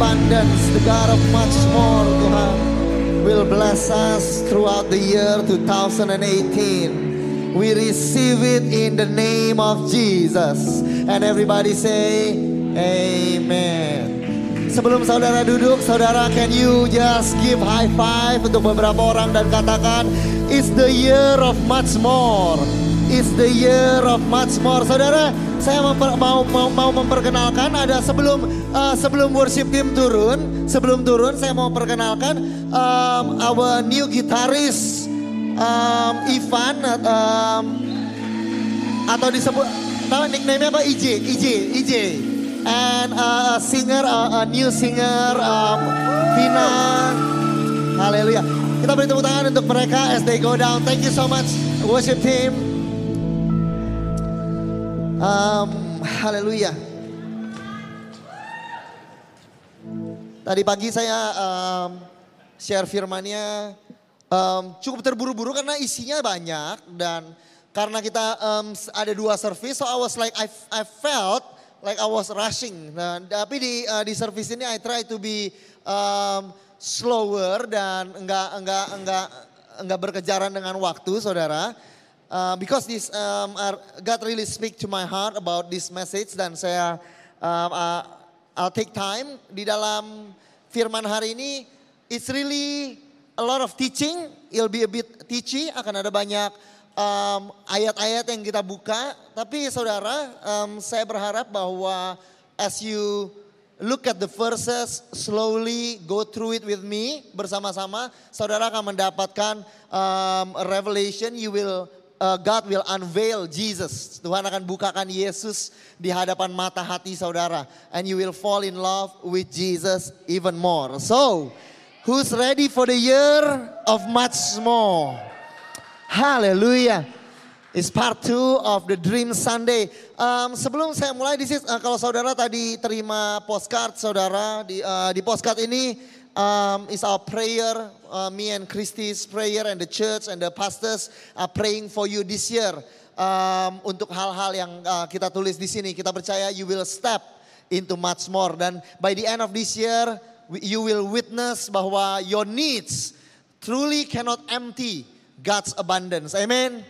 Abundance, the God of much more Tuhan will bless us throughout the year 2018. We receive it in the name of Jesus. And everybody say amen. Sebelum saudara duduk, saudara can you just give high five untuk beberapa orang dan katakan it's the year of much more. It's the year of much more. Saudara, saya memper- mau, mau mau memperkenalkan ada sebelum uh, sebelum worship team turun, sebelum turun saya mau perkenalkan um, our new guitarist um, Ivan um, atau disebut nama nickname-nya apa IJ, IJ, IJ. And uh, a singer, uh, a new singer, um, Vina. Haleluya. Kita beri tepuk tangan untuk mereka as they go down. Thank you so much worship team. Um, haleluya. Tadi pagi saya um, share firmannya um, cukup terburu-buru karena isinya banyak dan karena kita um, ada dua service, so I was like I, I felt like I was rushing. Nah, tapi di uh, di service ini I try to be um, slower dan enggak enggak enggak enggak berkejaran dengan waktu, saudara. Uh, because this um, God really speak to my heart about this message dan saya um, uh, I'll take time di dalam firman hari ini. It's really a lot of teaching. It'll be a bit teachy. Akan ada banyak um, ayat-ayat yang kita buka. Tapi saudara, um, saya berharap bahwa as you look at the verses slowly, go through it with me bersama-sama, saudara akan mendapatkan um, revelation. You will uh, God will unveil Jesus. Tuhan akan bukakan Yesus di hadapan mata hati saudara. And you will fall in love with Jesus even more. So, who's ready for the year of much more? Hallelujah. It's part two of the Dream Sunday. Um, sebelum saya mulai, this is, uh, kalau saudara tadi terima postcard saudara, di, uh, di postcard ini um, is our prayer, uh, me and Christy's prayer and the church and the pastors are praying for you this year. Um, untuk hal-hal yang uh, kita tulis di sini, kita percaya you will step into much more. Dan by the end of this year, you will witness bahwa your needs truly cannot empty God's abundance. Amen.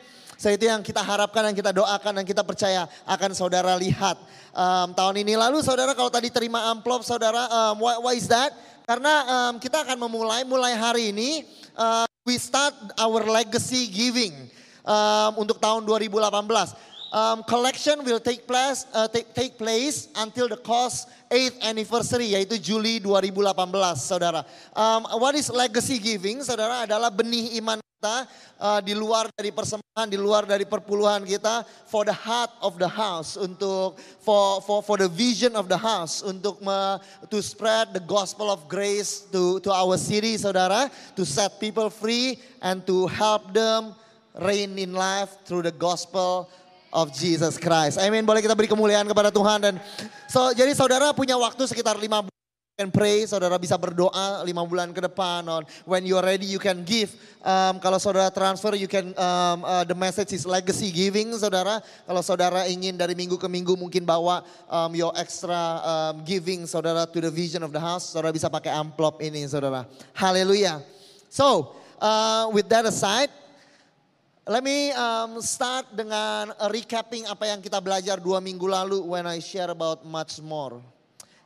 So itu yang kita harapkan, yang kita doakan, dan kita percaya akan saudara lihat um, tahun ini. Lalu saudara kalau tadi terima amplop saudara, um, why, why is that? Karena um, kita akan memulai, mulai hari ini, uh, we start our legacy giving um, untuk tahun 2018. Um, collection will take place, uh, take, take place until the cost 8th anniversary yaitu Juli 2018 saudara. Um, what is legacy giving saudara adalah benih iman kita uh, di luar dari persembahan, di luar dari perpuluhan kita for the heart of the house untuk for for for the vision of the house untuk me, to spread the gospel of grace to to our city saudara, to set people free and to help them reign in life through the gospel of Jesus Christ. Amin. Boleh kita beri kemuliaan kepada Tuhan dan so jadi saudara punya waktu sekitar lima bulan can pray, saudara bisa berdoa lima bulan ke depan. On when you are ready, you can give. Um, kalau saudara transfer, you can. Um, uh, the message is legacy giving, saudara. Kalau saudara ingin dari minggu ke minggu mungkin bawa um, your extra um, giving, saudara to the vision of the house, saudara bisa pakai amplop ini, saudara. Haleluya. So uh, with that aside, Let me um, start dengan recapping apa yang kita belajar dua minggu lalu when I share about much more.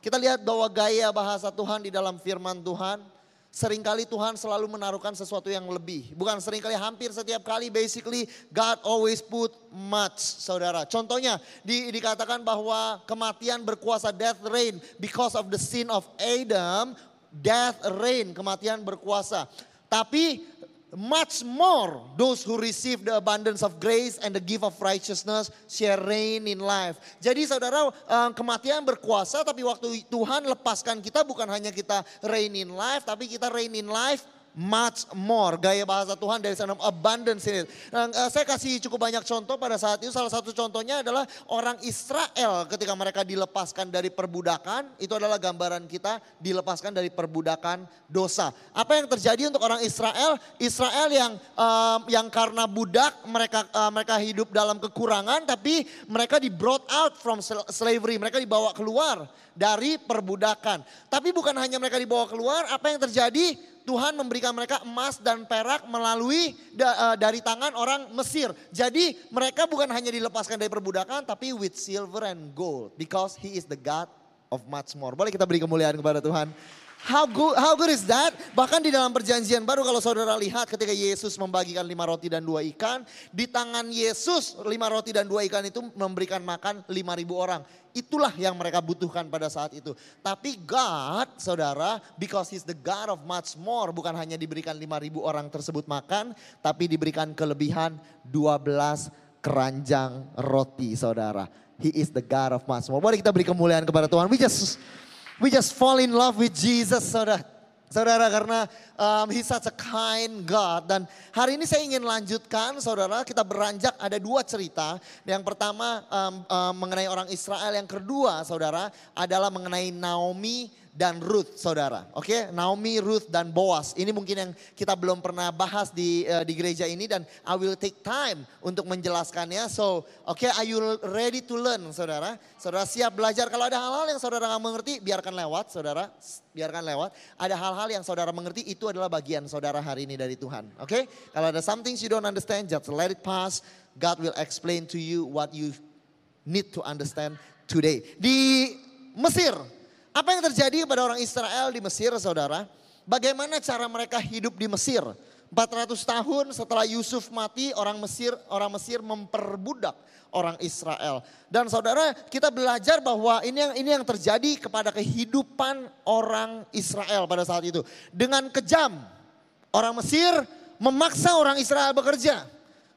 Kita lihat bahwa gaya bahasa Tuhan di dalam firman Tuhan, sering kali Tuhan selalu menaruhkan sesuatu yang lebih. Bukan sering kali, hampir setiap kali basically God always put much, saudara. Contohnya di, dikatakan bahwa kematian berkuasa, death reign because of the sin of Adam, death reign, kematian berkuasa. Tapi much more those who receive the abundance of grace and the gift of righteousness shall reign in life. Jadi saudara eh, kematian berkuasa tapi waktu Tuhan lepaskan kita bukan hanya kita reign in life tapi kita reign in life much more. Gaya bahasa Tuhan dari sana abundance ini. Nah, eh, saya kasih cukup banyak contoh pada saat itu. Salah satu contohnya adalah orang Israel ketika mereka dilepaskan dari perbudakan. Itu adalah gambaran kita dilepaskan dari perbudakan dosa. Apa yang terjadi untuk orang Israel? Israel yang um, yang karena budak mereka uh, mereka hidup dalam kekurangan tapi mereka di brought out from slavery. Mereka dibawa keluar dari perbudakan. Tapi bukan hanya mereka dibawa keluar, apa yang terjadi? Tuhan memberikan mereka emas dan perak melalui da, uh, dari tangan orang Mesir. Jadi mereka bukan hanya dilepaskan dari perbudakan tapi with silver and gold because he is the God of much more. Boleh kita beri kemuliaan kepada Tuhan. How good, how good is that? Bahkan di dalam perjanjian baru kalau saudara lihat ketika Yesus membagikan lima roti dan dua ikan. Di tangan Yesus lima roti dan dua ikan itu memberikan makan lima ribu orang. Itulah yang mereka butuhkan pada saat itu. Tapi God saudara because he's the God of much more. Bukan hanya diberikan lima ribu orang tersebut makan. Tapi diberikan kelebihan dua belas keranjang roti saudara. He is the God of more. Boleh kita beri kemuliaan kepada Tuhan. We just We just fall in love with Jesus, saudara. Saudara karena um, he's such a kind God. Dan hari ini saya ingin lanjutkan saudara kita beranjak ada dua cerita. Yang pertama um, um, mengenai orang Israel. Yang kedua saudara adalah mengenai Naomi dan Ruth, saudara. Oke, okay? Naomi, Ruth dan Boaz. Ini mungkin yang kita belum pernah bahas di uh, di gereja ini dan I will take time untuk menjelaskannya. So, oke, okay, are you ready to learn, saudara? Saudara siap belajar. Kalau ada hal-hal yang saudara nggak mengerti, biarkan lewat, saudara. Biarkan lewat. Ada hal-hal yang saudara mengerti, itu adalah bagian saudara hari ini dari Tuhan. Oke, okay? kalau ada something you don't understand, just let it pass. God will explain to you what you need to understand today. Di Mesir, apa yang terjadi pada orang Israel di Mesir saudara? Bagaimana cara mereka hidup di Mesir? 400 tahun setelah Yusuf mati orang Mesir orang Mesir memperbudak orang Israel. Dan saudara kita belajar bahwa ini yang ini yang terjadi kepada kehidupan orang Israel pada saat itu. Dengan kejam orang Mesir memaksa orang Israel bekerja.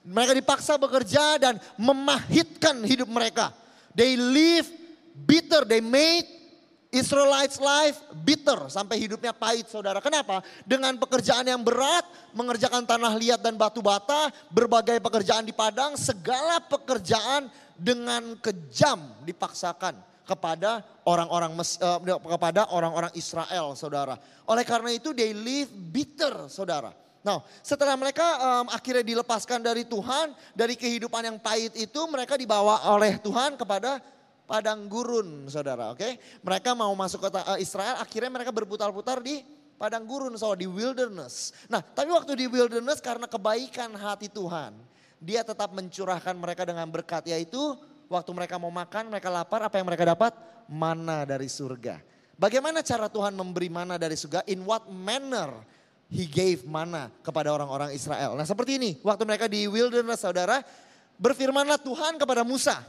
Mereka dipaksa bekerja dan memahitkan hidup mereka. They live bitter, they made Israelites life bitter sampai hidupnya pahit saudara. Kenapa? Dengan pekerjaan yang berat, mengerjakan tanah liat dan batu bata, berbagai pekerjaan di padang, segala pekerjaan dengan kejam dipaksakan kepada orang-orang uh, kepada orang-orang Israel, saudara. Oleh karena itu they live bitter, saudara. Nah, setelah mereka um, akhirnya dilepaskan dari Tuhan, dari kehidupan yang pahit itu, mereka dibawa oleh Tuhan kepada padang gurun, saudara. Oke, okay? mereka mau masuk kota uh, Israel, akhirnya mereka berputar-putar di padang gurun, so di wilderness. Nah, tapi waktu di wilderness karena kebaikan hati Tuhan, Dia tetap mencurahkan mereka dengan berkat, yaitu waktu mereka mau makan, mereka lapar, apa yang mereka dapat? Mana dari surga. Bagaimana cara Tuhan memberi mana dari surga? In what manner He gave mana kepada orang-orang Israel. Nah seperti ini, waktu mereka di wilderness saudara, berfirmanlah Tuhan kepada Musa.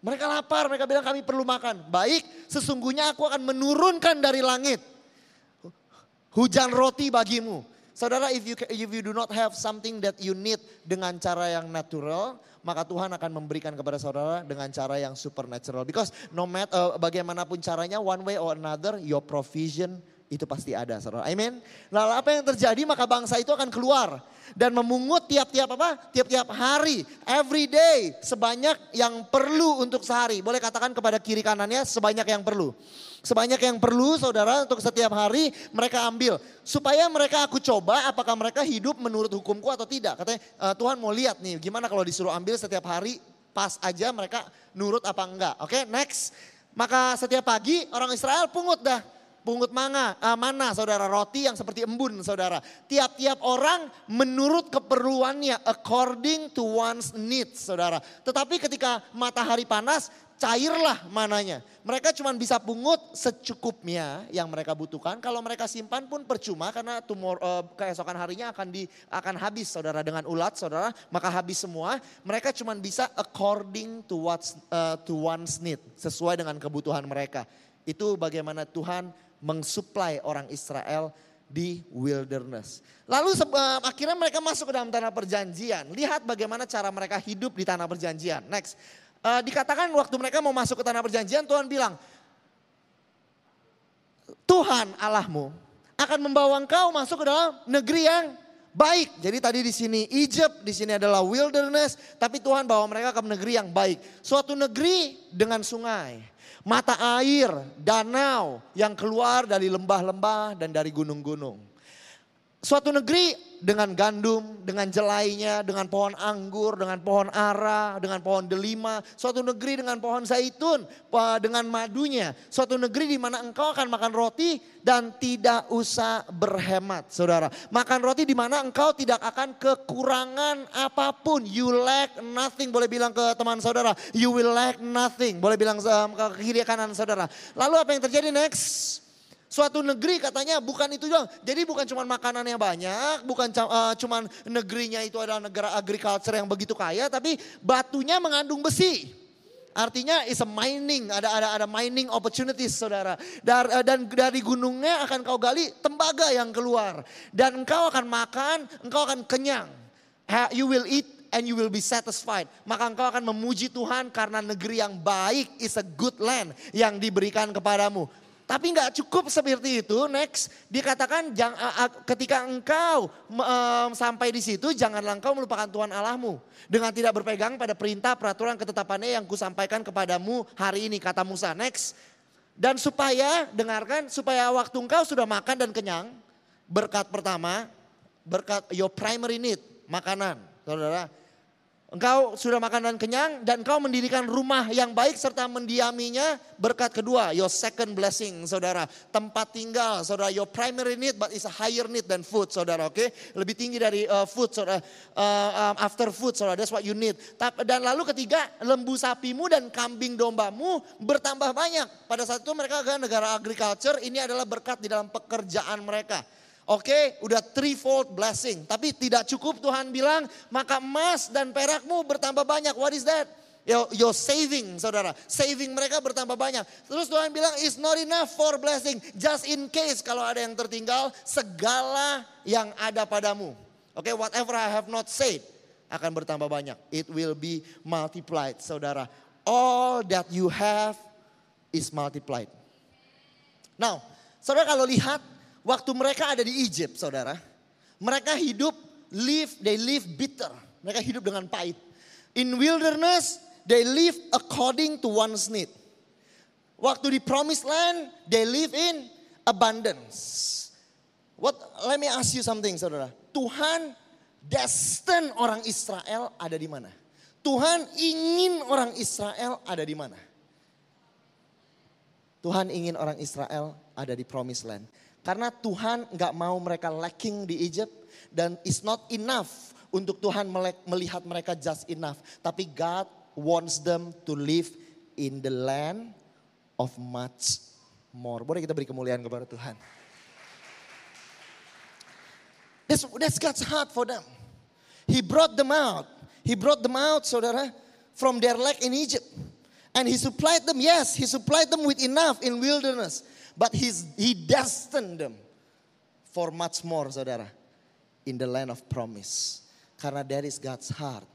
Mereka lapar, mereka bilang kami perlu makan. Baik, sesungguhnya aku akan menurunkan dari langit hujan roti bagimu. Saudara, if you if you do not have something that you need dengan cara yang natural, maka Tuhan akan memberikan kepada saudara dengan cara yang supernatural. Because no matter uh, bagaimanapun caranya, one way or another, your provision itu pasti ada, saudara. Amin. Lalu apa yang terjadi? Maka bangsa itu akan keluar dan memungut tiap-tiap apa? Tiap-tiap hari, every day sebanyak yang perlu untuk sehari. Boleh katakan kepada kiri kanannya sebanyak yang perlu. Sebanyak yang perlu saudara untuk setiap hari mereka ambil. Supaya mereka aku coba apakah mereka hidup menurut hukumku atau tidak. Katanya e, Tuhan mau lihat nih gimana kalau disuruh ambil setiap hari pas aja mereka nurut apa enggak. Oke okay, next. Maka setiap pagi orang Israel pungut dah pungut manga, uh, mana saudara roti yang seperti embun saudara. Tiap-tiap orang menurut keperluannya according to one's needs saudara. Tetapi ketika matahari panas cairlah mananya. Mereka cuma bisa pungut secukupnya yang mereka butuhkan. Kalau mereka simpan pun percuma karena tumor uh, keesokan harinya akan di akan habis saudara dengan ulat saudara, maka habis semua. Mereka cuma bisa according to what's uh, to one's need, sesuai dengan kebutuhan mereka. Itu bagaimana Tuhan mengsuplai orang Israel di wilderness. Lalu uh, akhirnya mereka masuk ke dalam tanah perjanjian. Lihat bagaimana cara mereka hidup di tanah perjanjian. Next. Uh, dikatakan waktu mereka mau masuk ke tanah perjanjian Tuhan bilang, Tuhan Allahmu akan membawa engkau masuk ke dalam negeri yang baik. Jadi tadi di sini Egypt, di sini adalah wilderness, tapi Tuhan bawa mereka ke negeri yang baik. Suatu negeri dengan sungai, mata air, danau yang keluar dari lembah-lembah dan dari gunung-gunung. Suatu negeri dengan gandum, dengan jelainya, dengan pohon anggur, dengan pohon ara, dengan pohon delima. Suatu negeri dengan pohon zaitun, dengan madunya. Suatu negeri di mana engkau akan makan roti dan tidak usah berhemat saudara. Makan roti di mana engkau tidak akan kekurangan apa pun. You lack nothing, boleh bilang ke teman saudara. You will lack nothing, boleh bilang ke kiri kanan saudara. Lalu apa yang terjadi next? Suatu negeri katanya bukan itu doang. Jadi bukan cuma makanan yang banyak, bukan uh, cuma negerinya itu adalah negara agriculture yang begitu kaya, tapi batunya mengandung besi. Artinya is a mining, ada ada ada mining opportunities saudara. Dar, uh, dan dari gunungnya akan kau gali tembaga yang keluar. Dan engkau akan makan, engkau akan kenyang. You will eat and you will be satisfied. Maka engkau akan memuji Tuhan karena negeri yang baik is a good land yang diberikan kepadamu. Tapi nggak cukup seperti itu. Next, dikatakan ketika engkau um, sampai di situ, janganlah engkau melupakan Tuhan Allahmu dengan tidak berpegang pada perintah, peraturan, ketetapannya yang kusampaikan kepadamu hari ini, kata Musa. Next, dan supaya dengarkan, supaya waktu engkau sudah makan dan kenyang, berkat pertama, berkat your primary need, makanan, saudara. Engkau sudah makan dan kenyang dan engkau mendirikan rumah yang baik serta mendiaminya berkat kedua, your second blessing saudara. Tempat tinggal saudara, your primary need but is a higher need than food saudara oke. Okay? Lebih tinggi dari uh, food saudara, uh, um, after food saudara, that's what you need. Dan lalu ketiga, lembu sapimu dan kambing dombamu bertambah banyak. Pada saat itu mereka adalah negara agriculture, ini adalah berkat di dalam pekerjaan mereka. Oke, udah threefold blessing. Tapi tidak cukup Tuhan bilang, maka emas dan perakmu bertambah banyak. What is that? Your, your saving, saudara. Saving mereka bertambah banyak. Terus Tuhan bilang, it's not enough for blessing. Just in case kalau ada yang tertinggal, segala yang ada padamu. Oke, whatever I have not said akan bertambah banyak. It will be multiplied, saudara. All that you have is multiplied. Now, saudara kalau lihat Waktu mereka ada di Egypt, saudara, mereka hidup live, they live bitter. Mereka hidup dengan pahit. In wilderness, they live according to one's need. Waktu di promised land, they live in abundance. What? Let me ask you something, saudara. Tuhan destin orang Israel ada di mana? Tuhan ingin orang Israel ada di mana? Tuhan ingin orang Israel ada di promised land. Karena Tuhan nggak mau mereka lacking di Egypt dan it's not enough untuk Tuhan melihat mereka just enough. Tapi God wants them to live in the land of much more. Boleh kita beri kemuliaan kepada Tuhan. That's, that's God's heart for them. He brought them out. He brought them out, saudara, from their lack in Egypt. And he supplied them, yes, he supplied them with enough in wilderness. But he's, he destined them for much more, saudara. In the land of promise. Karena that is God's heart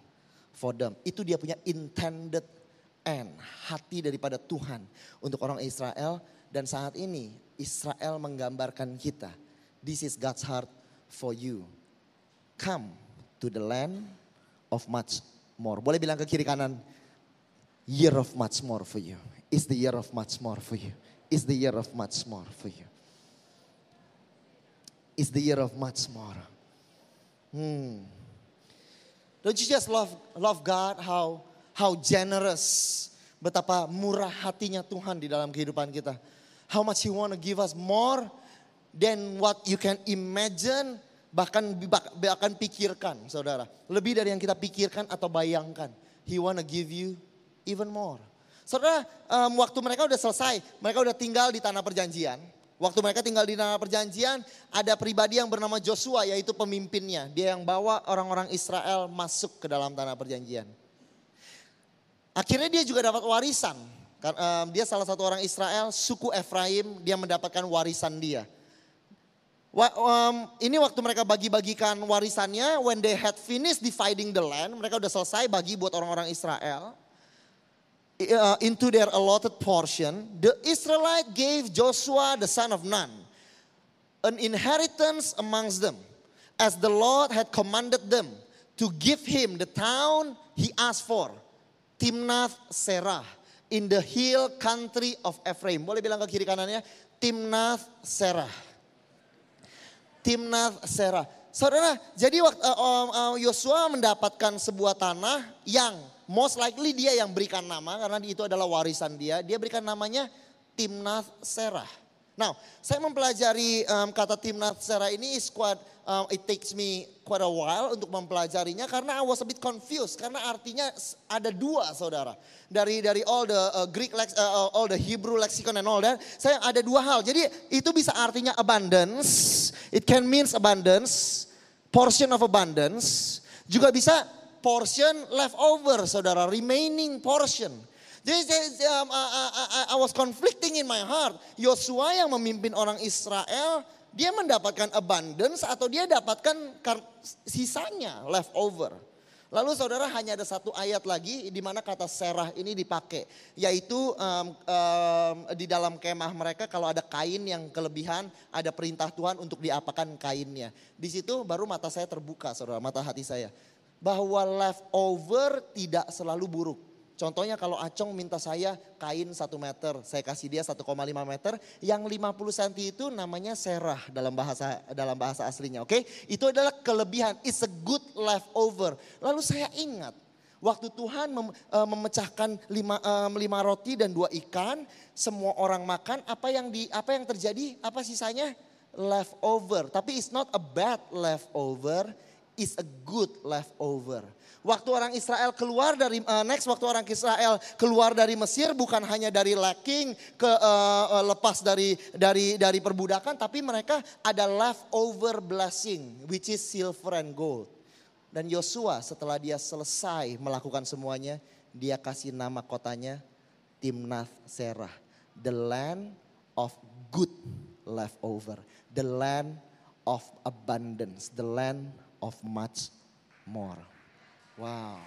for them. Itu dia punya intended end. Hati daripada Tuhan untuk orang Israel. Dan saat ini Israel menggambarkan kita. This is God's heart for you. Come to the land of much more. Boleh bilang ke kiri kanan, year of much more for you. It's the year of much more for you is the year of much more for you. It's the year of much more. Hmm. Don't you just love love God how how generous betapa murah hatinya Tuhan di dalam kehidupan kita. How much he want to give us more than what you can imagine bahkan bahkan pikirkan saudara. Lebih dari yang kita pikirkan atau bayangkan. He want to give you even more. Saudara, um, waktu mereka udah selesai, mereka udah tinggal di tanah perjanjian. Waktu mereka tinggal di tanah perjanjian, ada pribadi yang bernama Joshua yaitu pemimpinnya. Dia yang bawa orang-orang Israel masuk ke dalam tanah perjanjian. Akhirnya dia juga dapat warisan. Dia salah satu orang Israel, suku Efraim, dia mendapatkan warisan dia. Ini waktu mereka bagi-bagikan warisannya, when they had finished dividing the land, mereka udah selesai bagi buat orang-orang Israel uh, into their allotted portion, the Israelite gave Joshua the son of Nun an inheritance amongst them, as the Lord had commanded them to give him the town he asked for, Timnath Serah, in the hill country of Ephraim. Boleh bilang ke kiri kanannya, Timnath Serah. Timnath Serah. Saudara, jadi waktu uh, um, uh, Yosua mendapatkan sebuah tanah yang most likely dia yang berikan nama karena itu adalah warisan dia. Dia berikan namanya Timnath Serah. Now, saya mempelajari um, kata Timnath Serah ini is quite, um, it takes me quite a while untuk mempelajarinya karena I was a bit confused karena artinya ada dua saudara dari dari all the uh, Greek lex, uh, all the Hebrew lexicon and all that saya ada dua hal jadi itu bisa artinya abundance it can means abundance portion of abundance juga bisa portion leftover saudara remaining portion jadi saya- um, I, I- I- I was conflicting in my heart. Yosua yang memimpin orang Israel, dia mendapatkan abundance atau dia dapatkan sisanya leftover. Lalu saudara hanya ada satu ayat lagi di mana kata serah ini dipakai. Yaitu um, um, di dalam kemah mereka kalau ada kain yang kelebihan ada perintah Tuhan untuk diapakan kainnya. Di situ baru mata saya terbuka saudara, mata hati saya. Bahwa leftover tidak selalu buruk. Contohnya kalau Acong minta saya kain 1 meter, saya kasih dia 1,5 meter, yang 50 cm itu namanya serah dalam bahasa dalam bahasa aslinya, oke? Itu adalah kelebihan, it's a good leftover. Lalu saya ingat waktu Tuhan mem- eh, memecahkan lima, em, lima roti dan dua ikan, semua orang makan, apa yang di apa yang terjadi? Apa sisanya? Leftover. Tapi it's not a bad leftover, it's a good leftover. Waktu orang Israel keluar dari uh, next waktu orang Israel keluar dari Mesir bukan hanya dari lacking ke uh, lepas dari dari dari perbudakan tapi mereka ada leftover blessing which is silver and gold. Dan Yosua setelah dia selesai melakukan semuanya, dia kasih nama kotanya Timnath Serah, the land of good leftover, the land of abundance, the land of much more. Wow.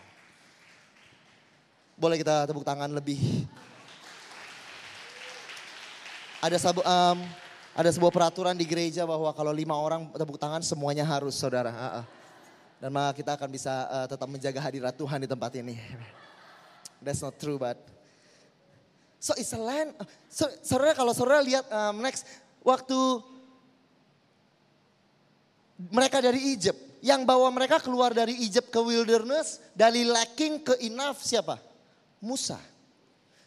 Boleh kita tepuk tangan lebih. Ada sabu, um, ada sebuah peraturan di gereja bahwa kalau lima orang tepuk tangan semuanya harus saudara. Ah, ah. Dan maka kita akan bisa uh, tetap menjaga hadirat Tuhan di tempat ini. That's not true but. So it's a land. So, saudara kalau saudara lihat um, next waktu mereka dari Egypt. Yang bawa mereka keluar dari Egypt ke wilderness, dari lacking ke enough siapa? Musa.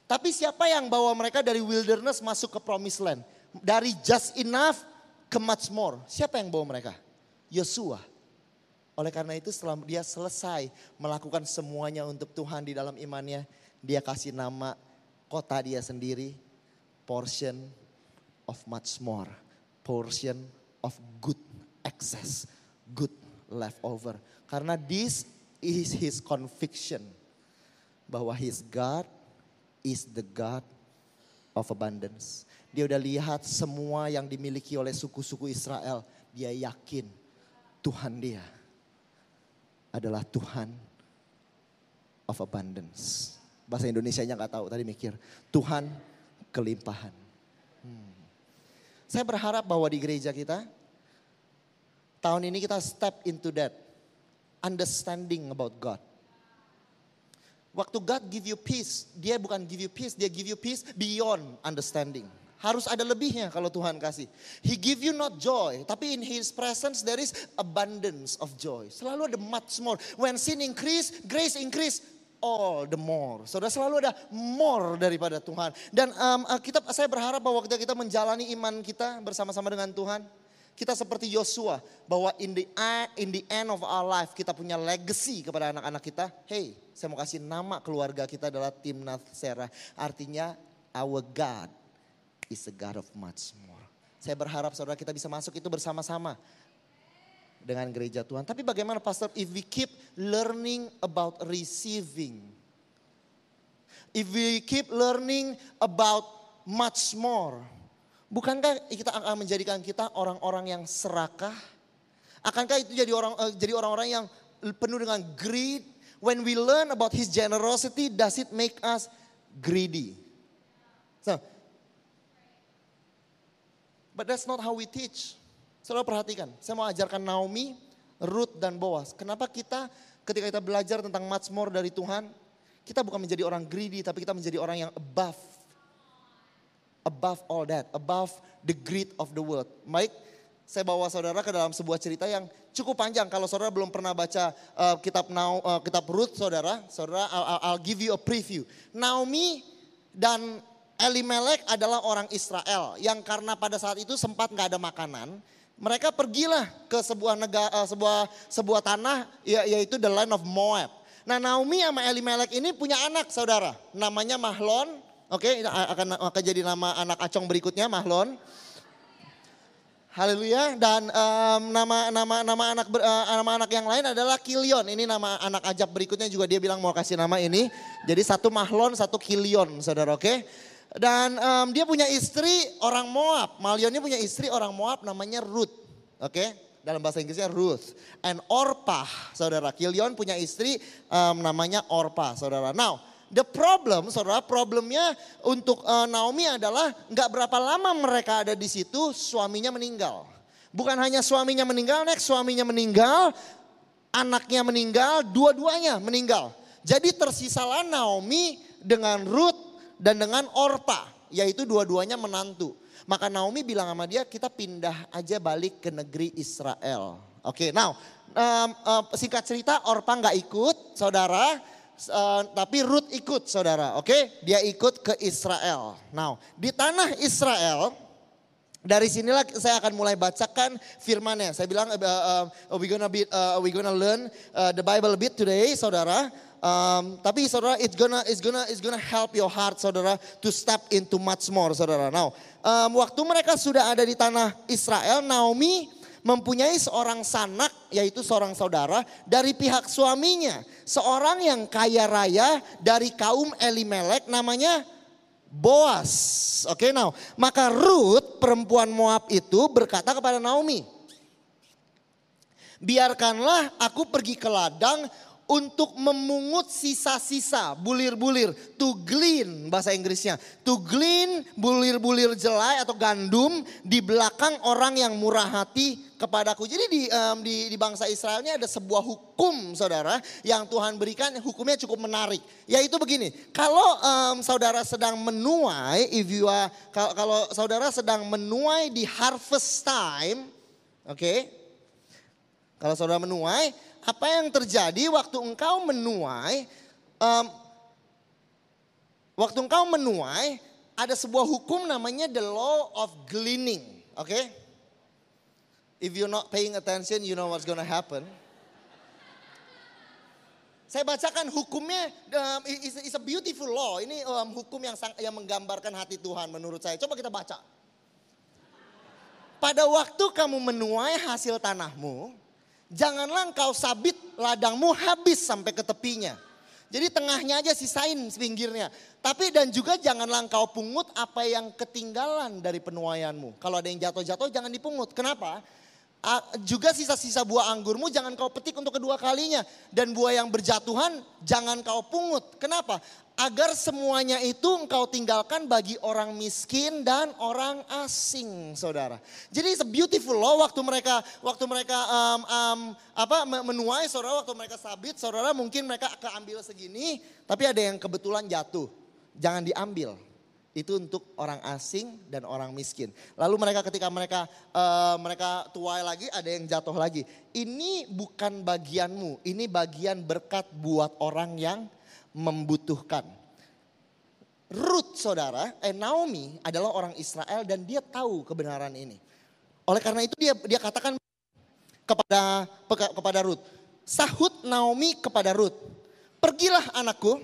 Tapi siapa yang bawa mereka dari wilderness masuk ke promised land? Dari just enough ke much more. Siapa yang bawa mereka? Yosua. Oleh karena itu setelah dia selesai melakukan semuanya untuk Tuhan di dalam imannya, dia kasih nama kota dia sendiri, portion of much more, portion of good access, good leftover. Karena this is his conviction bahwa his God is the God of abundance. Dia udah lihat semua yang dimiliki oleh suku-suku Israel, dia yakin Tuhan dia adalah Tuhan of abundance. Bahasa Indonesia-nya nggak tahu, tadi mikir. Tuhan kelimpahan. Hmm. Saya berharap bahwa di gereja kita, tahun ini kita step into that. Understanding about God. Waktu God give you peace, dia bukan give you peace, dia give you peace beyond understanding. Harus ada lebihnya kalau Tuhan kasih. He give you not joy, tapi in His presence there is abundance of joy. Selalu ada much more. When sin increase, grace increase all the more. Saudara selalu ada more daripada Tuhan. Dan um, kita, saya berharap bahwa kita, kita menjalani iman kita bersama-sama dengan Tuhan. Kita seperti Yosua bahwa in the in the end of our life kita punya legacy kepada anak-anak kita. Hey, saya mau kasih nama keluarga kita adalah Timnath Serah. Artinya our God is a God of much more. Saya berharap saudara kita bisa masuk itu bersama-sama dengan gereja Tuhan. Tapi bagaimana pastor if we keep learning about receiving. If we keep learning about much more. Bukankah kita akan menjadikan kita orang-orang yang serakah? Akankah itu jadi orang uh, jadi orang-orang yang penuh dengan greed? When we learn about his generosity, does it make us greedy? So, but that's not how we teach. Saudara perhatikan, saya mau ajarkan Naomi, Ruth dan Boaz. Kenapa kita ketika kita belajar tentang much more dari Tuhan, kita bukan menjadi orang greedy, tapi kita menjadi orang yang above. Above all that, above the greed of the world. Baik, saya bawa saudara ke dalam sebuah cerita yang cukup panjang. Kalau saudara belum pernah baca uh, kitab Now, uh, kitab Ruth, saudara, saudara, I'll, I'll give you a preview. Naomi dan Elimelek adalah orang Israel yang karena pada saat itu sempat nggak ada makanan, mereka pergilah ke sebuah negara, uh, sebuah sebuah tanah ya, yaitu the land of Moab. Nah Naomi sama Elimelek ini punya anak saudara, namanya Mahlon. Oke, okay, akan akan jadi nama anak acong berikutnya Mahlon. Haleluya dan um, nama nama nama anak uh, nama anak yang lain adalah Kilion. Ini nama anak ajak berikutnya juga dia bilang mau kasih nama ini. Jadi satu Mahlon, satu Kilion, saudara. Oke. Okay? Dan um, dia punya istri orang Moab. Malion punya istri orang Moab namanya Ruth. Oke. Okay? Dalam bahasa Inggrisnya Ruth. And Orpah, saudara. Kilion punya istri um, namanya Orpah, saudara. Now, the problem, saudara, problemnya untuk uh, Naomi adalah nggak berapa lama mereka ada di situ, suaminya meninggal. Bukan hanya suaminya meninggal, next suaminya meninggal, anaknya meninggal, dua-duanya meninggal. Jadi tersisalah Naomi dengan Ruth dan dengan Orpa, yaitu dua-duanya menantu. Maka Naomi bilang sama dia, kita pindah aja balik ke negeri Israel. Oke, okay, now um, uh, singkat cerita Orpa nggak ikut, saudara. Uh, tapi Ruth ikut saudara, oke? Okay? Dia ikut ke Israel. Now, di tanah Israel, dari sinilah saya akan mulai bacakan firmannya. Saya bilang uh, uh, we gonna be uh, we gonna learn uh, the Bible a bit today, saudara. Um, tapi saudara, it's gonna, it's gonna, it's gonna help your heart, saudara, to step into much more, saudara. Now, um, waktu mereka sudah ada di tanah Israel, Naomi mempunyai seorang sanak, yaitu seorang saudara dari pihak suaminya, seorang yang kaya raya dari kaum Elimelek, namanya Boas. Oke, okay, now, maka Ruth perempuan Moab itu berkata kepada Naomi, biarkanlah aku pergi ke ladang untuk memungut sisa-sisa bulir-bulir. To glean bahasa Inggrisnya. To glean bulir-bulir jelai atau gandum di belakang orang yang murah hati kepadaku. Jadi di, um, di, di bangsa Israel ini ada sebuah hukum saudara yang Tuhan berikan hukumnya cukup menarik. Yaitu begini, kalau um, saudara sedang menuai, if you are, kalau, saudara sedang menuai di harvest time, oke, okay, kalau saudara menuai, apa yang terjadi waktu engkau menuai, um, waktu engkau menuai, ada sebuah hukum namanya the law of gleaning, oke? Okay? If you're not paying attention, you know what's gonna happen. Saya bacakan hukumnya, um, is, a beautiful law. Ini um, hukum yang sang, yang menggambarkan hati Tuhan menurut saya. Coba kita baca. Pada waktu kamu menuai hasil tanahmu, Janganlah engkau sabit ladangmu habis sampai ke tepinya. Jadi tengahnya aja sisain pinggirnya. Tapi dan juga janganlah engkau pungut apa yang ketinggalan dari penuaianmu. Kalau ada yang jatuh-jatuh jangan dipungut. Kenapa? juga sisa-sisa buah anggurmu jangan kau petik untuk kedua kalinya. Dan buah yang berjatuhan jangan kau pungut. Kenapa? Agar semuanya itu engkau tinggalkan bagi orang miskin dan orang asing, saudara. Jadi it's a beautiful law waktu mereka waktu mereka um, um, apa menuai, saudara. Waktu mereka sabit, saudara mungkin mereka keambil segini, tapi ada yang kebetulan jatuh. Jangan diambil itu untuk orang asing dan orang miskin. Lalu mereka ketika mereka uh, mereka tuai lagi ada yang jatuh lagi. Ini bukan bagianmu, ini bagian berkat buat orang yang membutuhkan. Ruth saudara, eh Naomi adalah orang Israel dan dia tahu kebenaran ini. Oleh karena itu dia dia katakan kepada kepada Ruth, sahut Naomi kepada Ruth, pergilah anakku,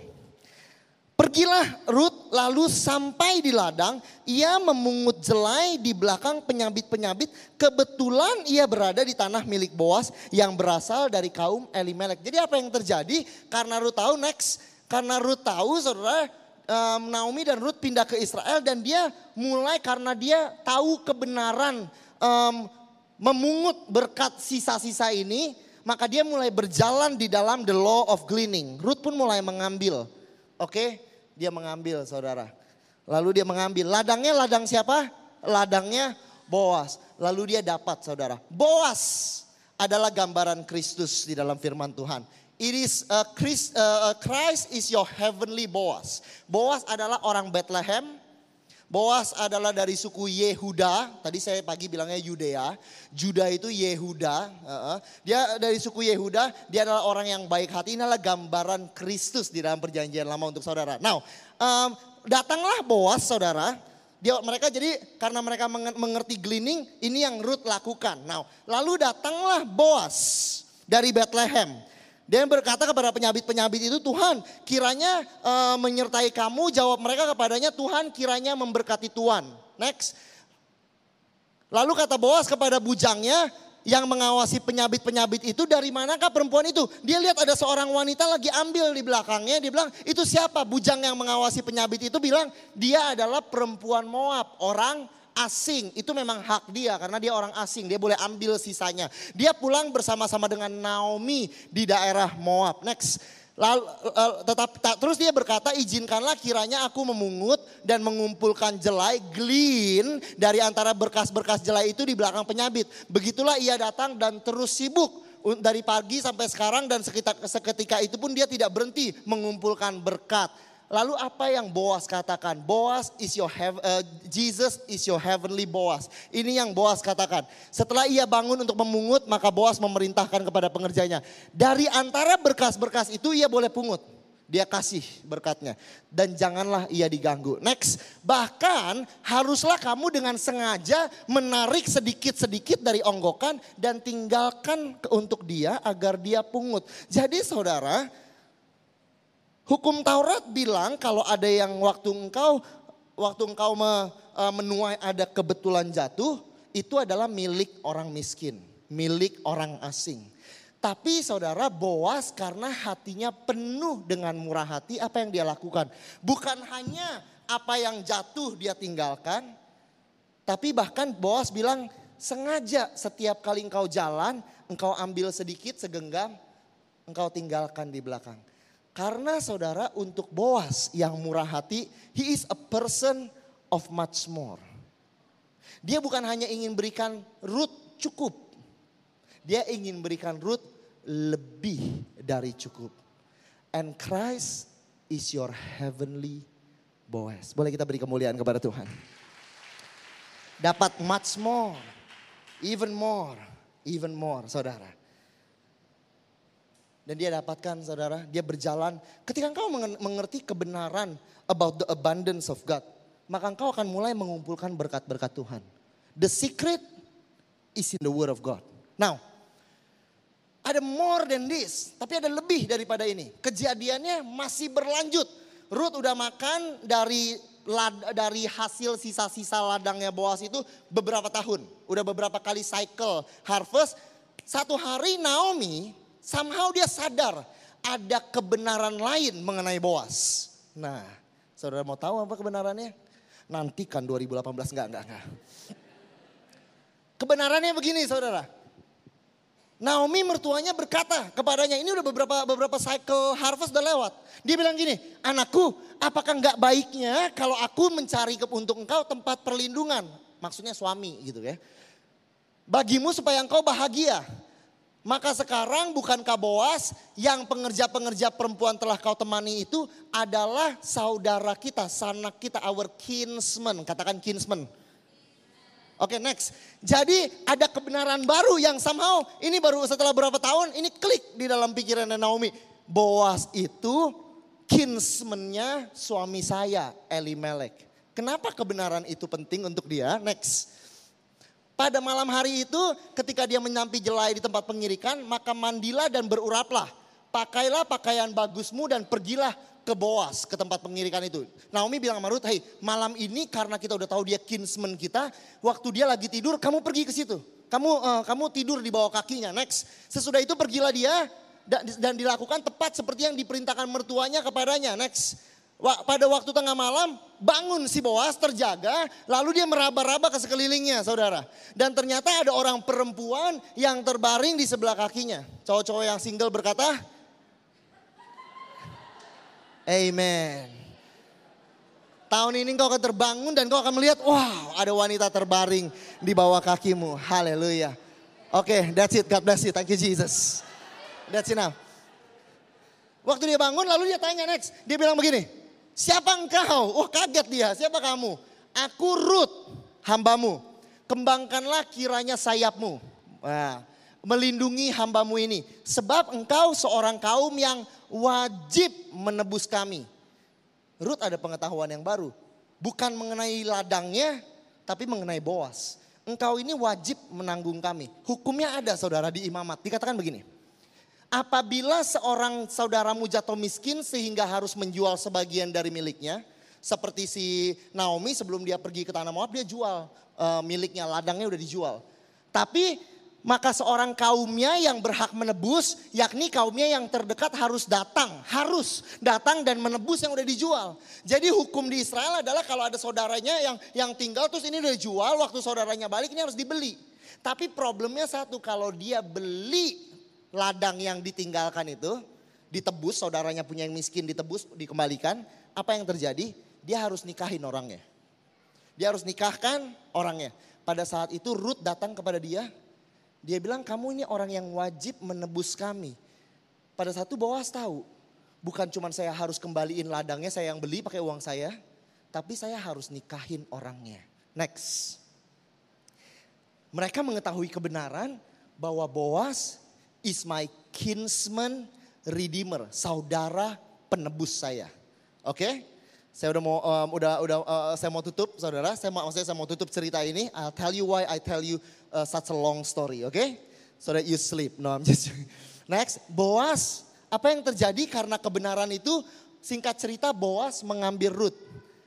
Pergilah Ruth lalu sampai di ladang, ia memungut jelai di belakang penyabit-penyabit. Kebetulan ia berada di tanah milik Boas yang berasal dari kaum Elimelek. Jadi apa yang terjadi? Karena Ruth tahu next, karena Ruth tahu saudara um, Naomi dan Ruth pindah ke Israel dan dia mulai karena dia tahu kebenaran um, memungut berkat sisa-sisa ini, maka dia mulai berjalan di dalam the law of gleaning. Ruth pun mulai mengambil. Oke, dia mengambil saudara. Lalu dia mengambil. Ladangnya ladang siapa? Ladangnya Boas. Lalu dia dapat saudara. Boas adalah gambaran Kristus di dalam firman Tuhan. It is uh, Christ, uh, uh, Christ is your heavenly Boas. Boas adalah orang Bethlehem. Boas adalah dari suku Yehuda. Tadi saya pagi bilangnya Yudea. Juda itu Yehuda. Uh, dia dari suku Yehuda. Dia adalah orang yang baik hati. Ini adalah gambaran Kristus di dalam perjanjian lama untuk saudara. Now, um, datanglah Boas saudara. Dia mereka jadi karena mereka mengerti gleaning, ini yang Ruth lakukan. Now, lalu datanglah Boas dari Bethlehem. Dia berkata kepada penyabit-penyabit itu, Tuhan kiranya uh, menyertai kamu, jawab mereka kepadanya, Tuhan kiranya memberkati Tuhan. Next. Lalu kata Boas kepada bujangnya yang mengawasi penyabit-penyabit itu dari manakah perempuan itu? Dia lihat ada seorang wanita lagi ambil di belakangnya, dia bilang itu siapa? Bujang yang mengawasi penyabit itu bilang dia adalah perempuan Moab, orang asing. Itu memang hak dia karena dia orang asing. Dia boleh ambil sisanya. Dia pulang bersama-sama dengan Naomi di daerah Moab. Next. Lalu uh, tetap tak, terus dia berkata izinkanlah kiranya aku memungut dan mengumpulkan jelai glean dari antara berkas-berkas jelai itu di belakang penyabit. Begitulah ia datang dan terus sibuk dari pagi sampai sekarang dan seketika, seketika itu pun dia tidak berhenti mengumpulkan berkat Lalu apa yang Boas katakan? Boas is your uh, Jesus is your heavenly Boas. Ini yang Boas katakan. Setelah ia bangun untuk memungut, maka Boas memerintahkan kepada pengerjanya. Dari antara berkas-berkas itu ia boleh pungut. Dia kasih berkatnya. Dan janganlah ia diganggu. Next. Bahkan haruslah kamu dengan sengaja menarik sedikit-sedikit dari onggokan dan tinggalkan untuk dia agar dia pungut. Jadi saudara Hukum Taurat bilang kalau ada yang waktu engkau waktu engkau e, menuai ada kebetulan jatuh, itu adalah milik orang miskin, milik orang asing. Tapi saudara Boas karena hatinya penuh dengan murah hati, apa yang dia lakukan? Bukan hanya apa yang jatuh dia tinggalkan, tapi bahkan Boas bilang sengaja setiap kali engkau jalan, engkau ambil sedikit segenggam, engkau tinggalkan di belakang. Karena saudara untuk Boas yang murah hati, he is a person of much more. Dia bukan hanya ingin berikan root cukup. Dia ingin berikan root lebih dari cukup. And Christ is your heavenly Boaz. Boleh kita beri kemuliaan kepada Tuhan. Dapat much more, even more, even more saudara. Dan dia dapatkan saudara, dia berjalan. Ketika engkau mengerti kebenaran about the abundance of God. Maka engkau akan mulai mengumpulkan berkat-berkat Tuhan. The secret is in the word of God. Now, ada more than this. Tapi ada lebih daripada ini. Kejadiannya masih berlanjut. Ruth udah makan dari dari hasil sisa-sisa ladangnya Boas itu beberapa tahun. Udah beberapa kali cycle harvest. Satu hari Naomi somehow dia sadar ada kebenaran lain mengenai Boas. Nah, saudara mau tahu apa kebenarannya? Nantikan 2018, enggak, enggak, enggak. Kebenarannya begini saudara. Naomi mertuanya berkata kepadanya, ini udah beberapa beberapa cycle harvest udah lewat. Dia bilang gini, anakku apakah enggak baiknya kalau aku mencari untuk engkau tempat perlindungan. Maksudnya suami gitu ya. Bagimu supaya engkau bahagia. Maka sekarang bukan Boas yang pengerja-pengerja perempuan telah kau temani itu adalah saudara kita, sanak kita, our kinsman. Katakan kinsman. Oke okay, next. Jadi ada kebenaran baru yang somehow ini baru setelah berapa tahun ini klik di dalam pikiran Naomi. Boas itu kinsmannya suami saya Elimelek. Kenapa kebenaran itu penting untuk dia? Next. Pada malam hari itu ketika dia menyampi jelai di tempat pengirikan maka mandilah dan beruraplah. Pakailah pakaian bagusmu dan pergilah ke Boas ke tempat pengirikan itu. Naomi bilang sama Ruth, hey malam ini karena kita udah tahu dia kinsman kita, waktu dia lagi tidur kamu pergi ke situ. Kamu uh, kamu tidur di bawah kakinya. Next, sesudah itu pergilah dia dan, dilakukan tepat seperti yang diperintahkan mertuanya kepadanya. Next, Pada waktu tengah malam bangun si Boas terjaga lalu dia meraba-raba ke sekelilingnya saudara. Dan ternyata ada orang perempuan yang terbaring di sebelah kakinya. Cowok-cowok yang single berkata, Amen. Tahun ini kau akan terbangun dan kau akan melihat, wow ada wanita terbaring di bawah kakimu. Haleluya. Oke, that's it. God bless you. Thank you Jesus. That's enough. Waktu dia bangun lalu dia tanya next. Dia bilang begini, siapa engkau? Oh kaget dia, siapa kamu? Aku Ruth, hambamu. Kembangkanlah kiranya sayapmu. Nah, melindungi hambamu ini. Sebab engkau seorang kaum yang wajib menebus kami. Ruth ada pengetahuan yang baru. Bukan mengenai ladangnya, tapi mengenai Boas. Engkau ini wajib menanggung kami. Hukumnya ada saudara di imamat. Dikatakan begini. Apabila seorang saudaramu jatuh miskin sehingga harus menjual sebagian dari miliknya. Seperti si Naomi sebelum dia pergi ke tanah Moab dia jual eh, miliknya, ladangnya udah dijual. Tapi maka seorang kaumnya yang berhak menebus, yakni kaumnya yang terdekat harus datang, harus datang dan menebus yang udah dijual. Jadi hukum di Israel adalah kalau ada saudaranya yang yang tinggal terus ini udah dijual, waktu saudaranya balik ini harus dibeli. Tapi problemnya satu, kalau dia beli ladang yang ditinggalkan itu, ditebus, saudaranya punya yang miskin ditebus, dikembalikan, apa yang terjadi? Dia harus nikahin orangnya. Dia harus nikahkan orangnya. Pada saat itu Ruth datang kepada dia, dia bilang kamu ini orang yang wajib menebus kami. Pada saat itu Boas tahu, bukan cuma saya harus kembaliin ladangnya saya yang beli pakai uang saya, tapi saya harus nikahin orangnya. Next. Mereka mengetahui kebenaran bahwa Boas is my kinsman redeemer, saudara penebus saya. Oke? Saya udah mau um, udah udah uh, saya mau tutup saudara, saya mau saya mau tutup cerita ini. I'll tell you why I tell you uh, such a long story, oke? So that you sleep. No, I'm just Next, Boas, apa yang terjadi karena kebenaran itu singkat cerita Boas mengambil Ruth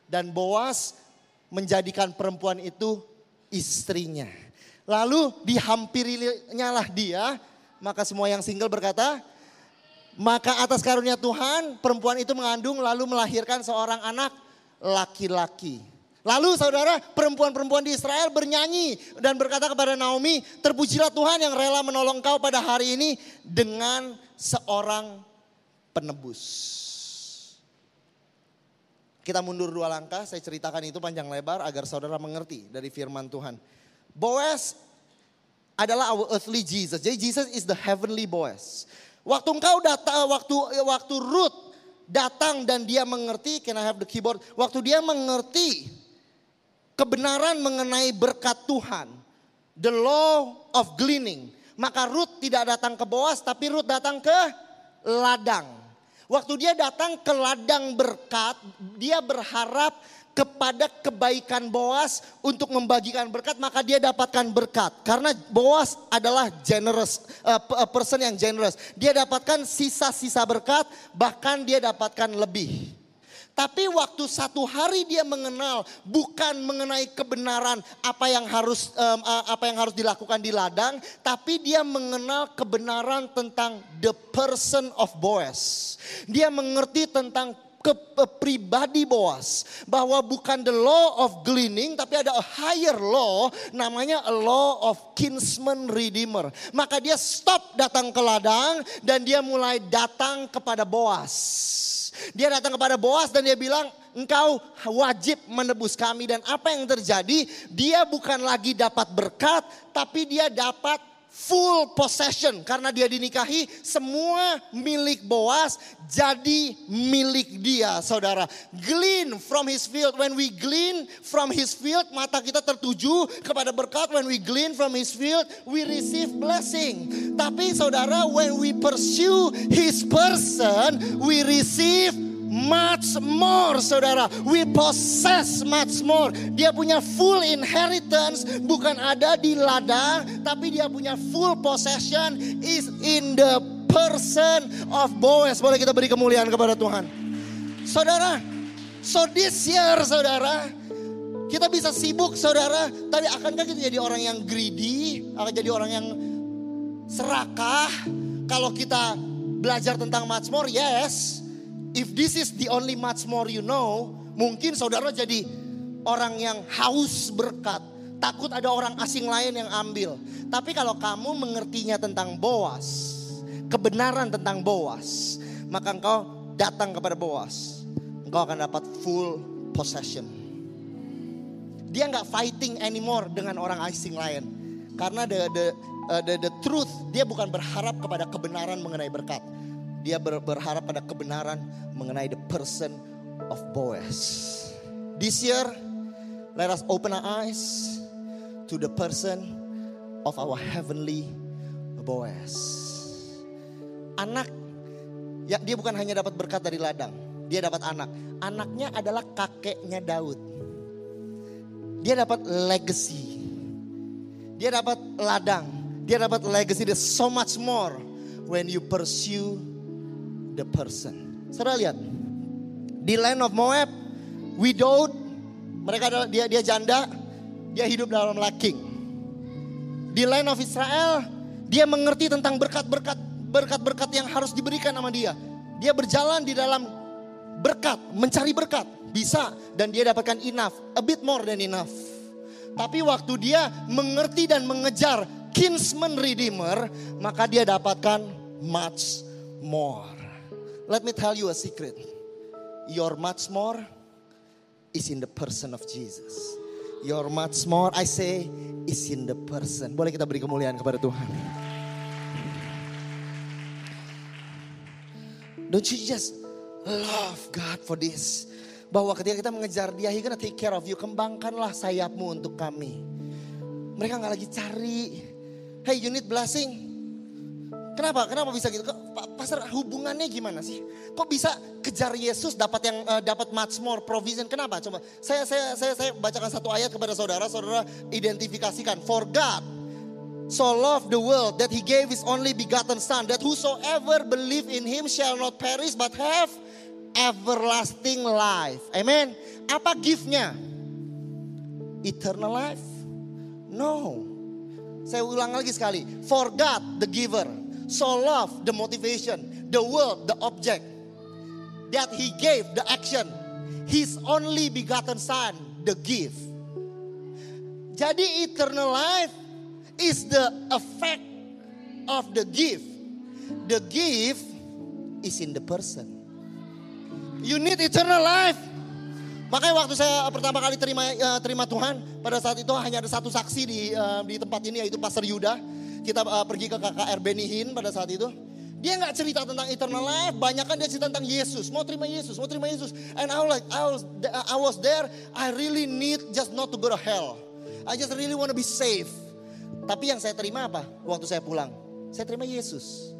dan Boas menjadikan perempuan itu istrinya. Lalu dihampirinya lah dia, maka semua yang single berkata, maka atas karunia Tuhan perempuan itu mengandung lalu melahirkan seorang anak laki-laki. Lalu saudara perempuan-perempuan di Israel bernyanyi dan berkata kepada Naomi, terpujilah Tuhan yang rela menolong kau pada hari ini dengan seorang penebus. Kita mundur dua langkah, saya ceritakan itu panjang lebar agar saudara mengerti dari firman Tuhan. Boaz adalah our earthly Jesus. Jadi Jesus is the heavenly Boaz. Waktu engkau datang, waktu waktu Ruth datang dan dia mengerti, can I have the keyboard? Waktu dia mengerti kebenaran mengenai berkat Tuhan, the law of gleaning, maka Ruth tidak datang ke Boaz, tapi Ruth datang ke ladang. Waktu dia datang ke ladang berkat, dia berharap kepada kebaikan Boas untuk membagikan berkat maka dia dapatkan berkat. Karena Boas adalah generous uh, person yang generous. Dia dapatkan sisa-sisa berkat bahkan dia dapatkan lebih. Tapi waktu satu hari dia mengenal bukan mengenai kebenaran apa yang harus um, apa yang harus dilakukan di ladang, tapi dia mengenal kebenaran tentang the person of Boaz. Dia mengerti tentang ke pribadi Boas bahwa bukan the law of gleaning tapi ada a higher law namanya a law of kinsman redeemer. Maka dia stop datang ke ladang dan dia mulai datang kepada Boas. Dia datang kepada Boas dan dia bilang, engkau wajib menebus kami. Dan apa yang terjadi, dia bukan lagi dapat berkat, tapi dia dapat full possession. Karena dia dinikahi, semua milik Boas jadi milik dia saudara. Glean from his field. When we glean from his field, mata kita tertuju kepada berkat. When we glean from his field, we receive blessing. Tapi saudara, when we pursue his person, we receive much more saudara. We possess much more. Dia punya full inheritance bukan ada di ladang tapi dia punya full possession is in the person of Boaz. Boleh kita beri kemuliaan kepada Tuhan. Saudara, so this year saudara, kita bisa sibuk saudara, tapi akankah kita jadi orang yang greedy, akan jadi orang yang serakah kalau kita belajar tentang much more? Yes. If this is the only much more you know, mungkin saudara jadi orang yang haus berkat. Takut ada orang asing lain yang ambil. Tapi kalau kamu mengertinya tentang Boas, kebenaran tentang Boas, maka engkau datang kepada Boas. Engkau akan dapat full possession. Dia nggak fighting anymore dengan orang asing lain. Karena the, the, uh, the, the truth, dia bukan berharap kepada kebenaran mengenai berkat. Dia ber, berharap pada kebenaran mengenai the person of Boaz. This year, let us open our eyes to the person of our heavenly Boaz. Anak, ya dia bukan hanya dapat berkat dari ladang, dia dapat anak. Anaknya adalah kakeknya Daud. Dia dapat legacy. Dia dapat ladang. Dia dapat legacy. There's so much more when you pursue the person. Saudara lihat, di land of Moab, widowed, mereka adalah dia dia janda, dia hidup dalam laking. Di land of Israel, dia mengerti tentang berkat-berkat berkat-berkat yang harus diberikan sama dia. Dia berjalan di dalam berkat, mencari berkat, bisa dan dia dapatkan enough, a bit more than enough. Tapi waktu dia mengerti dan mengejar kinsman redeemer, maka dia dapatkan much more. Let me tell you a secret. Your much more is in the person of Jesus. Your much more, I say, is in the person. Boleh kita beri kemuliaan kepada Tuhan. Don't you just love God for this? Bahwa ketika kita mengejar dia, He gonna take care of you. Kembangkanlah sayapmu untuk kami. Mereka nggak lagi cari. Hey, you need blessing. Kenapa? Kenapa bisa gitu? Kok, pastor hubungannya gimana sih? Kok bisa kejar Yesus dapat yang uh, dapat much more provision? Kenapa? Coba saya saya saya saya bacakan satu ayat kepada saudara, saudara identifikasikan. For God so loved the world that he gave his only begotten son that whosoever believe in him shall not perish but have everlasting life. Amen. Apa giftnya? Eternal life? No. Saya ulang lagi sekali. For God the giver, so love the motivation, the world the object that he gave the action. His only begotten son the gift. Jadi eternal life is the effect of the gift. The gift is in the person. You need eternal life. Makanya waktu saya pertama kali terima uh, terima Tuhan, pada saat itu hanya ada satu saksi di uh, di tempat ini yaitu Pastor Yuda. Kita uh, pergi ke KKR Benihin pada saat itu. Dia nggak cerita tentang eternal life, banyak kan dia cerita tentang Yesus. Mau terima Yesus, mau terima Yesus. And I was like, I was, I was there. I really need just not to go to hell. I just really want to be safe. Tapi yang saya terima apa waktu saya pulang? Saya terima Yesus.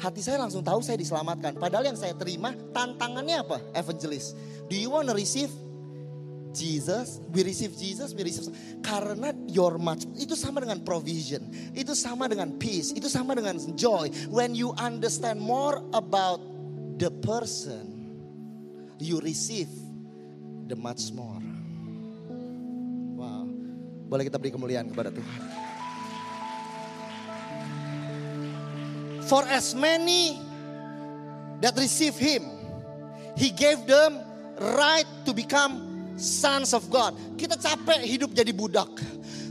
Hati saya langsung tahu saya diselamatkan. Padahal yang saya terima tantangannya apa? Evangelist. Do you want to receive Jesus? We receive Jesus, we receive karena your much itu sama dengan provision, itu sama dengan peace, itu sama dengan joy. When you understand more about the person, you receive the much more. Wow. Boleh kita beri kemuliaan kepada Tuhan. For as many that receive him, he gave them right to become sons of God. Kita capek hidup jadi budak.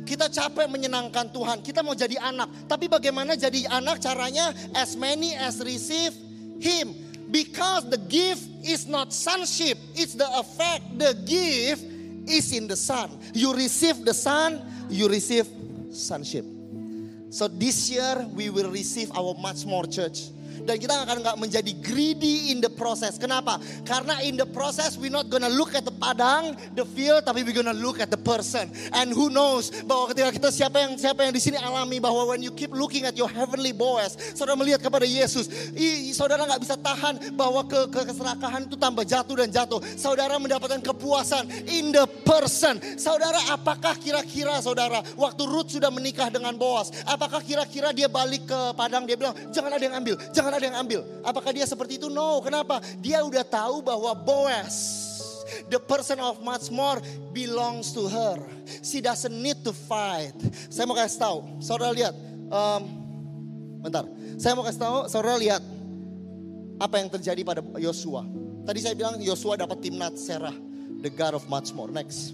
Kita capek menyenangkan Tuhan. Kita mau jadi anak. Tapi bagaimana jadi anak caranya? As many as receive him. Because the gift is not sonship. It's the effect. The gift is in the son. You receive the son, you receive sonship. So this year we will receive our much more church. Dan kita akan nggak menjadi greedy in the process. Kenapa? Karena in the process we not gonna look at the padang, the field, tapi we gonna look at the person. And who knows bahwa ketika kita siapa yang siapa yang di sini alami bahwa when you keep looking at your heavenly Boaz, saudara melihat kepada Yesus, i, saudara nggak bisa tahan bahwa ke, ke keserakahan itu tambah jatuh dan jatuh. Saudara mendapatkan kepuasan in the person. Saudara, apakah kira-kira saudara waktu Ruth sudah menikah dengan Boaz, apakah kira-kira dia balik ke padang dia bilang jangan ada yang ambil, jangan ada yang ambil. Apakah dia seperti itu? No, kenapa? Dia udah tahu bahwa Boaz the person of much more belongs to her. She doesn't need to fight. Saya mau kasih tahu, saudara lihat, um, bentar. Saya mau kasih tahu, saudara lihat, apa yang terjadi pada Yosua. Tadi saya bilang Yosua dapat Timnat Serah, the God of much more. Next.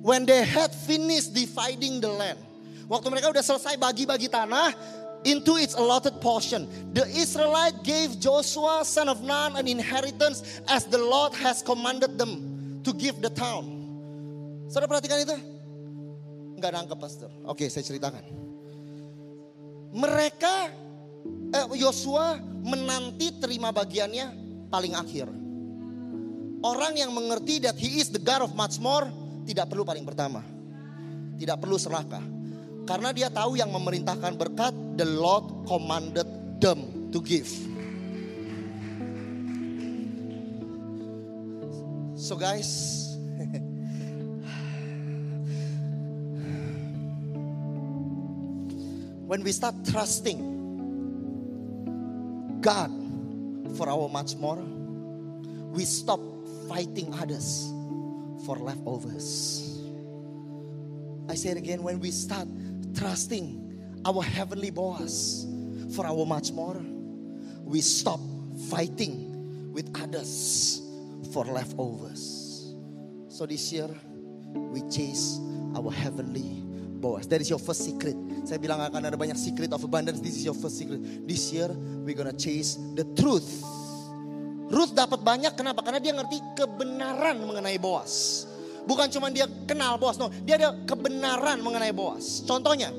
When they had finished dividing the land. Waktu mereka udah selesai bagi-bagi tanah into its allotted portion. The Israelite gave Joshua son of Nun an inheritance as the Lord has commanded them to give the town. Saudara perhatikan itu? Enggak nangkep pastor. Oke saya ceritakan. Mereka eh, Yosua menanti terima bagiannya paling akhir. Orang yang mengerti that he is the God of much more tidak perlu paling pertama. Tidak perlu serakah. Karena dia tahu yang memerintahkan berkat, the Lord commanded them to give. So guys, when we start trusting God for our much more, we stop fighting others for leftovers. I say it again when we start trusting our heavenly boss for our much more, we stop fighting with others for leftovers. So this year, we chase our heavenly boss. That is your first secret. Saya bilang akan ada banyak secret of abundance. This is your first secret. This year, we gonna chase the truth. Ruth dapat banyak kenapa? Karena dia ngerti kebenaran mengenai Boas. Bukan cuma dia kenal Boas, no. Dia ada kebenaran mengenai Boas. Contohnya,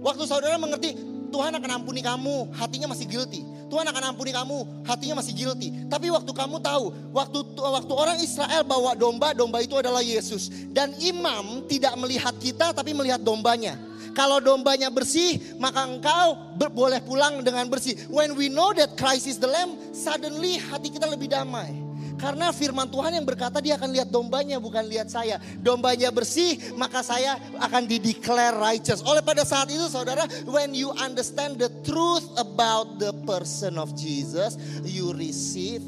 waktu saudara mengerti Tuhan akan ampuni kamu, hatinya masih guilty. Tuhan akan ampuni kamu, hatinya masih guilty. Tapi waktu kamu tahu, waktu waktu orang Israel bawa domba, domba itu adalah Yesus. Dan imam tidak melihat kita tapi melihat dombanya. Kalau dombanya bersih, maka engkau boleh pulang dengan bersih. When we know that Christ is the Lamb, suddenly hati kita lebih damai. Karena firman Tuhan yang berkata dia akan lihat dombanya bukan lihat saya. Dombanya bersih maka saya akan dideclare righteous. Oleh pada saat itu saudara when you understand the truth about the person of Jesus. You receive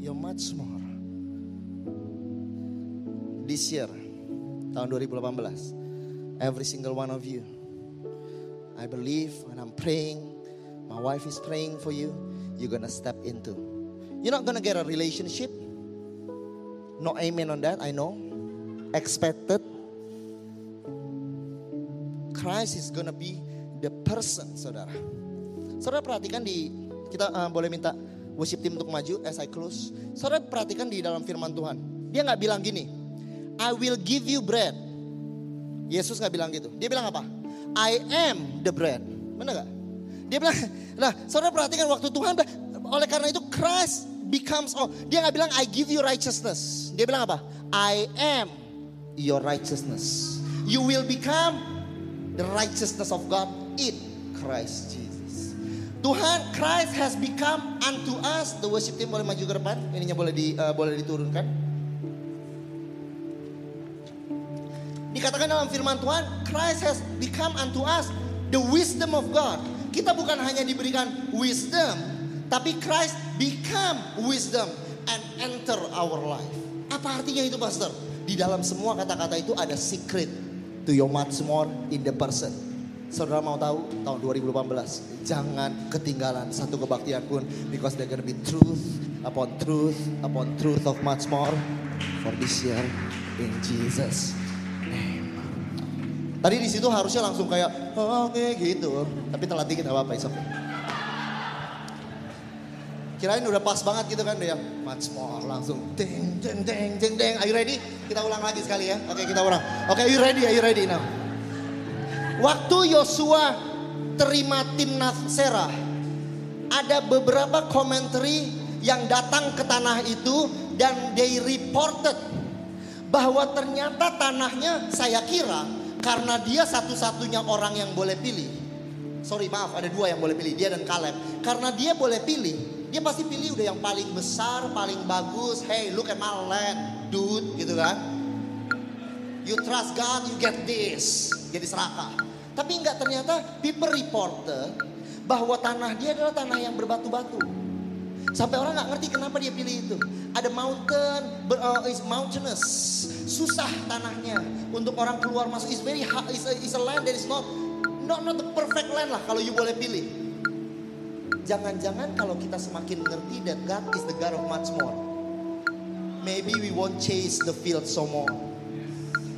you much more. This year tahun 2018 every single one of you I believe when I'm praying my wife is praying for you you're gonna step into You're not gonna get a relationship No amen on that, I know. Expected. Christ is gonna be the person, saudara. Saudara perhatikan di kita uh, boleh minta worship team untuk maju as I close. Saudara perhatikan di dalam firman Tuhan. Dia nggak bilang gini, I will give you bread. Yesus nggak bilang gitu. Dia bilang apa? I am the bread. Benar nggak? Dia bilang, nah saudara perhatikan waktu Tuhan, oleh karena itu Christ becomes oh dia nggak bilang I give you righteousness. Dia bilang apa? I am your righteousness. You will become the righteousness of God in Christ Jesus. Tuhan Christ has become unto us the worship team boleh maju ke depan. Ininya boleh di uh, boleh diturunkan. Dikatakan dalam firman Tuhan Christ has become unto us the wisdom of God. Kita bukan hanya diberikan wisdom tapi Christ become wisdom and enter our life. Apa artinya itu pastor? Di dalam semua kata-kata itu ada secret to your much more in the person. Saudara mau tahu tahun 2018 jangan ketinggalan satu kebaktian pun because there gonna be truth upon truth upon truth of much more for this year in Jesus name. Tadi di situ harusnya langsung kayak oh, oke gitu, tapi telat dikit apa apa okay. Kirain udah pas banget gitu kan dia much more langsung deng deng deng deng deng. Are you ready? Kita ulang lagi sekali ya. Oke kita ulang. Oke are you ready? Are you ready now? Waktu Yosua terima timnas Serah, ada beberapa komentari yang datang ke tanah itu dan they reported bahwa ternyata tanahnya saya kira karena dia satu-satunya orang yang boleh pilih. Sorry maaf ada dua yang boleh pilih dia dan Kaleb. Karena dia boleh pilih dia pasti pilih udah yang paling besar, paling bagus. Hey, look at my land, dude, gitu kan. You trust God, you get this. Jadi serakah. Tapi enggak ternyata people reported bahwa tanah dia adalah tanah yang berbatu-batu. Sampai orang nggak ngerti kenapa dia pilih itu. Ada mountain, ber, uh, is mountainous, susah tanahnya untuk orang keluar masuk. Is very hard, is a, is a land that is not not not the perfect land lah kalau you boleh pilih. Jangan-jangan kalau kita semakin mengerti that God is the God of much more. Maybe we won't chase the field so more.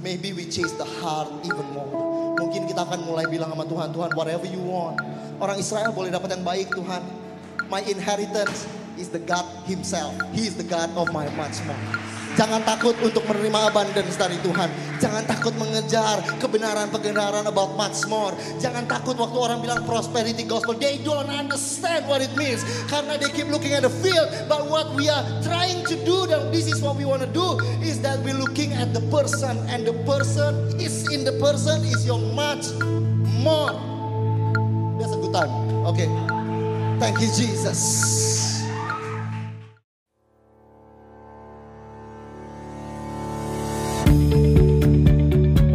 Maybe we chase the heart even more. Mungkin kita akan mulai bilang sama Tuhan, Tuhan whatever you want. Orang Israel boleh dapat yang baik Tuhan. My inheritance is the God himself. He is the God of my much more. Jangan takut untuk menerima abundance dari Tuhan. Jangan takut mengejar kebenaran-kebenaran about much more. Jangan takut waktu orang bilang prosperity gospel. They don't understand what it means. Karena they keep looking at the field. But what we are trying to do, and this is what we want to do, is that we're looking at the person. And the person is in the person is your much more. That's a good time. Okay. Thank you, Jesus.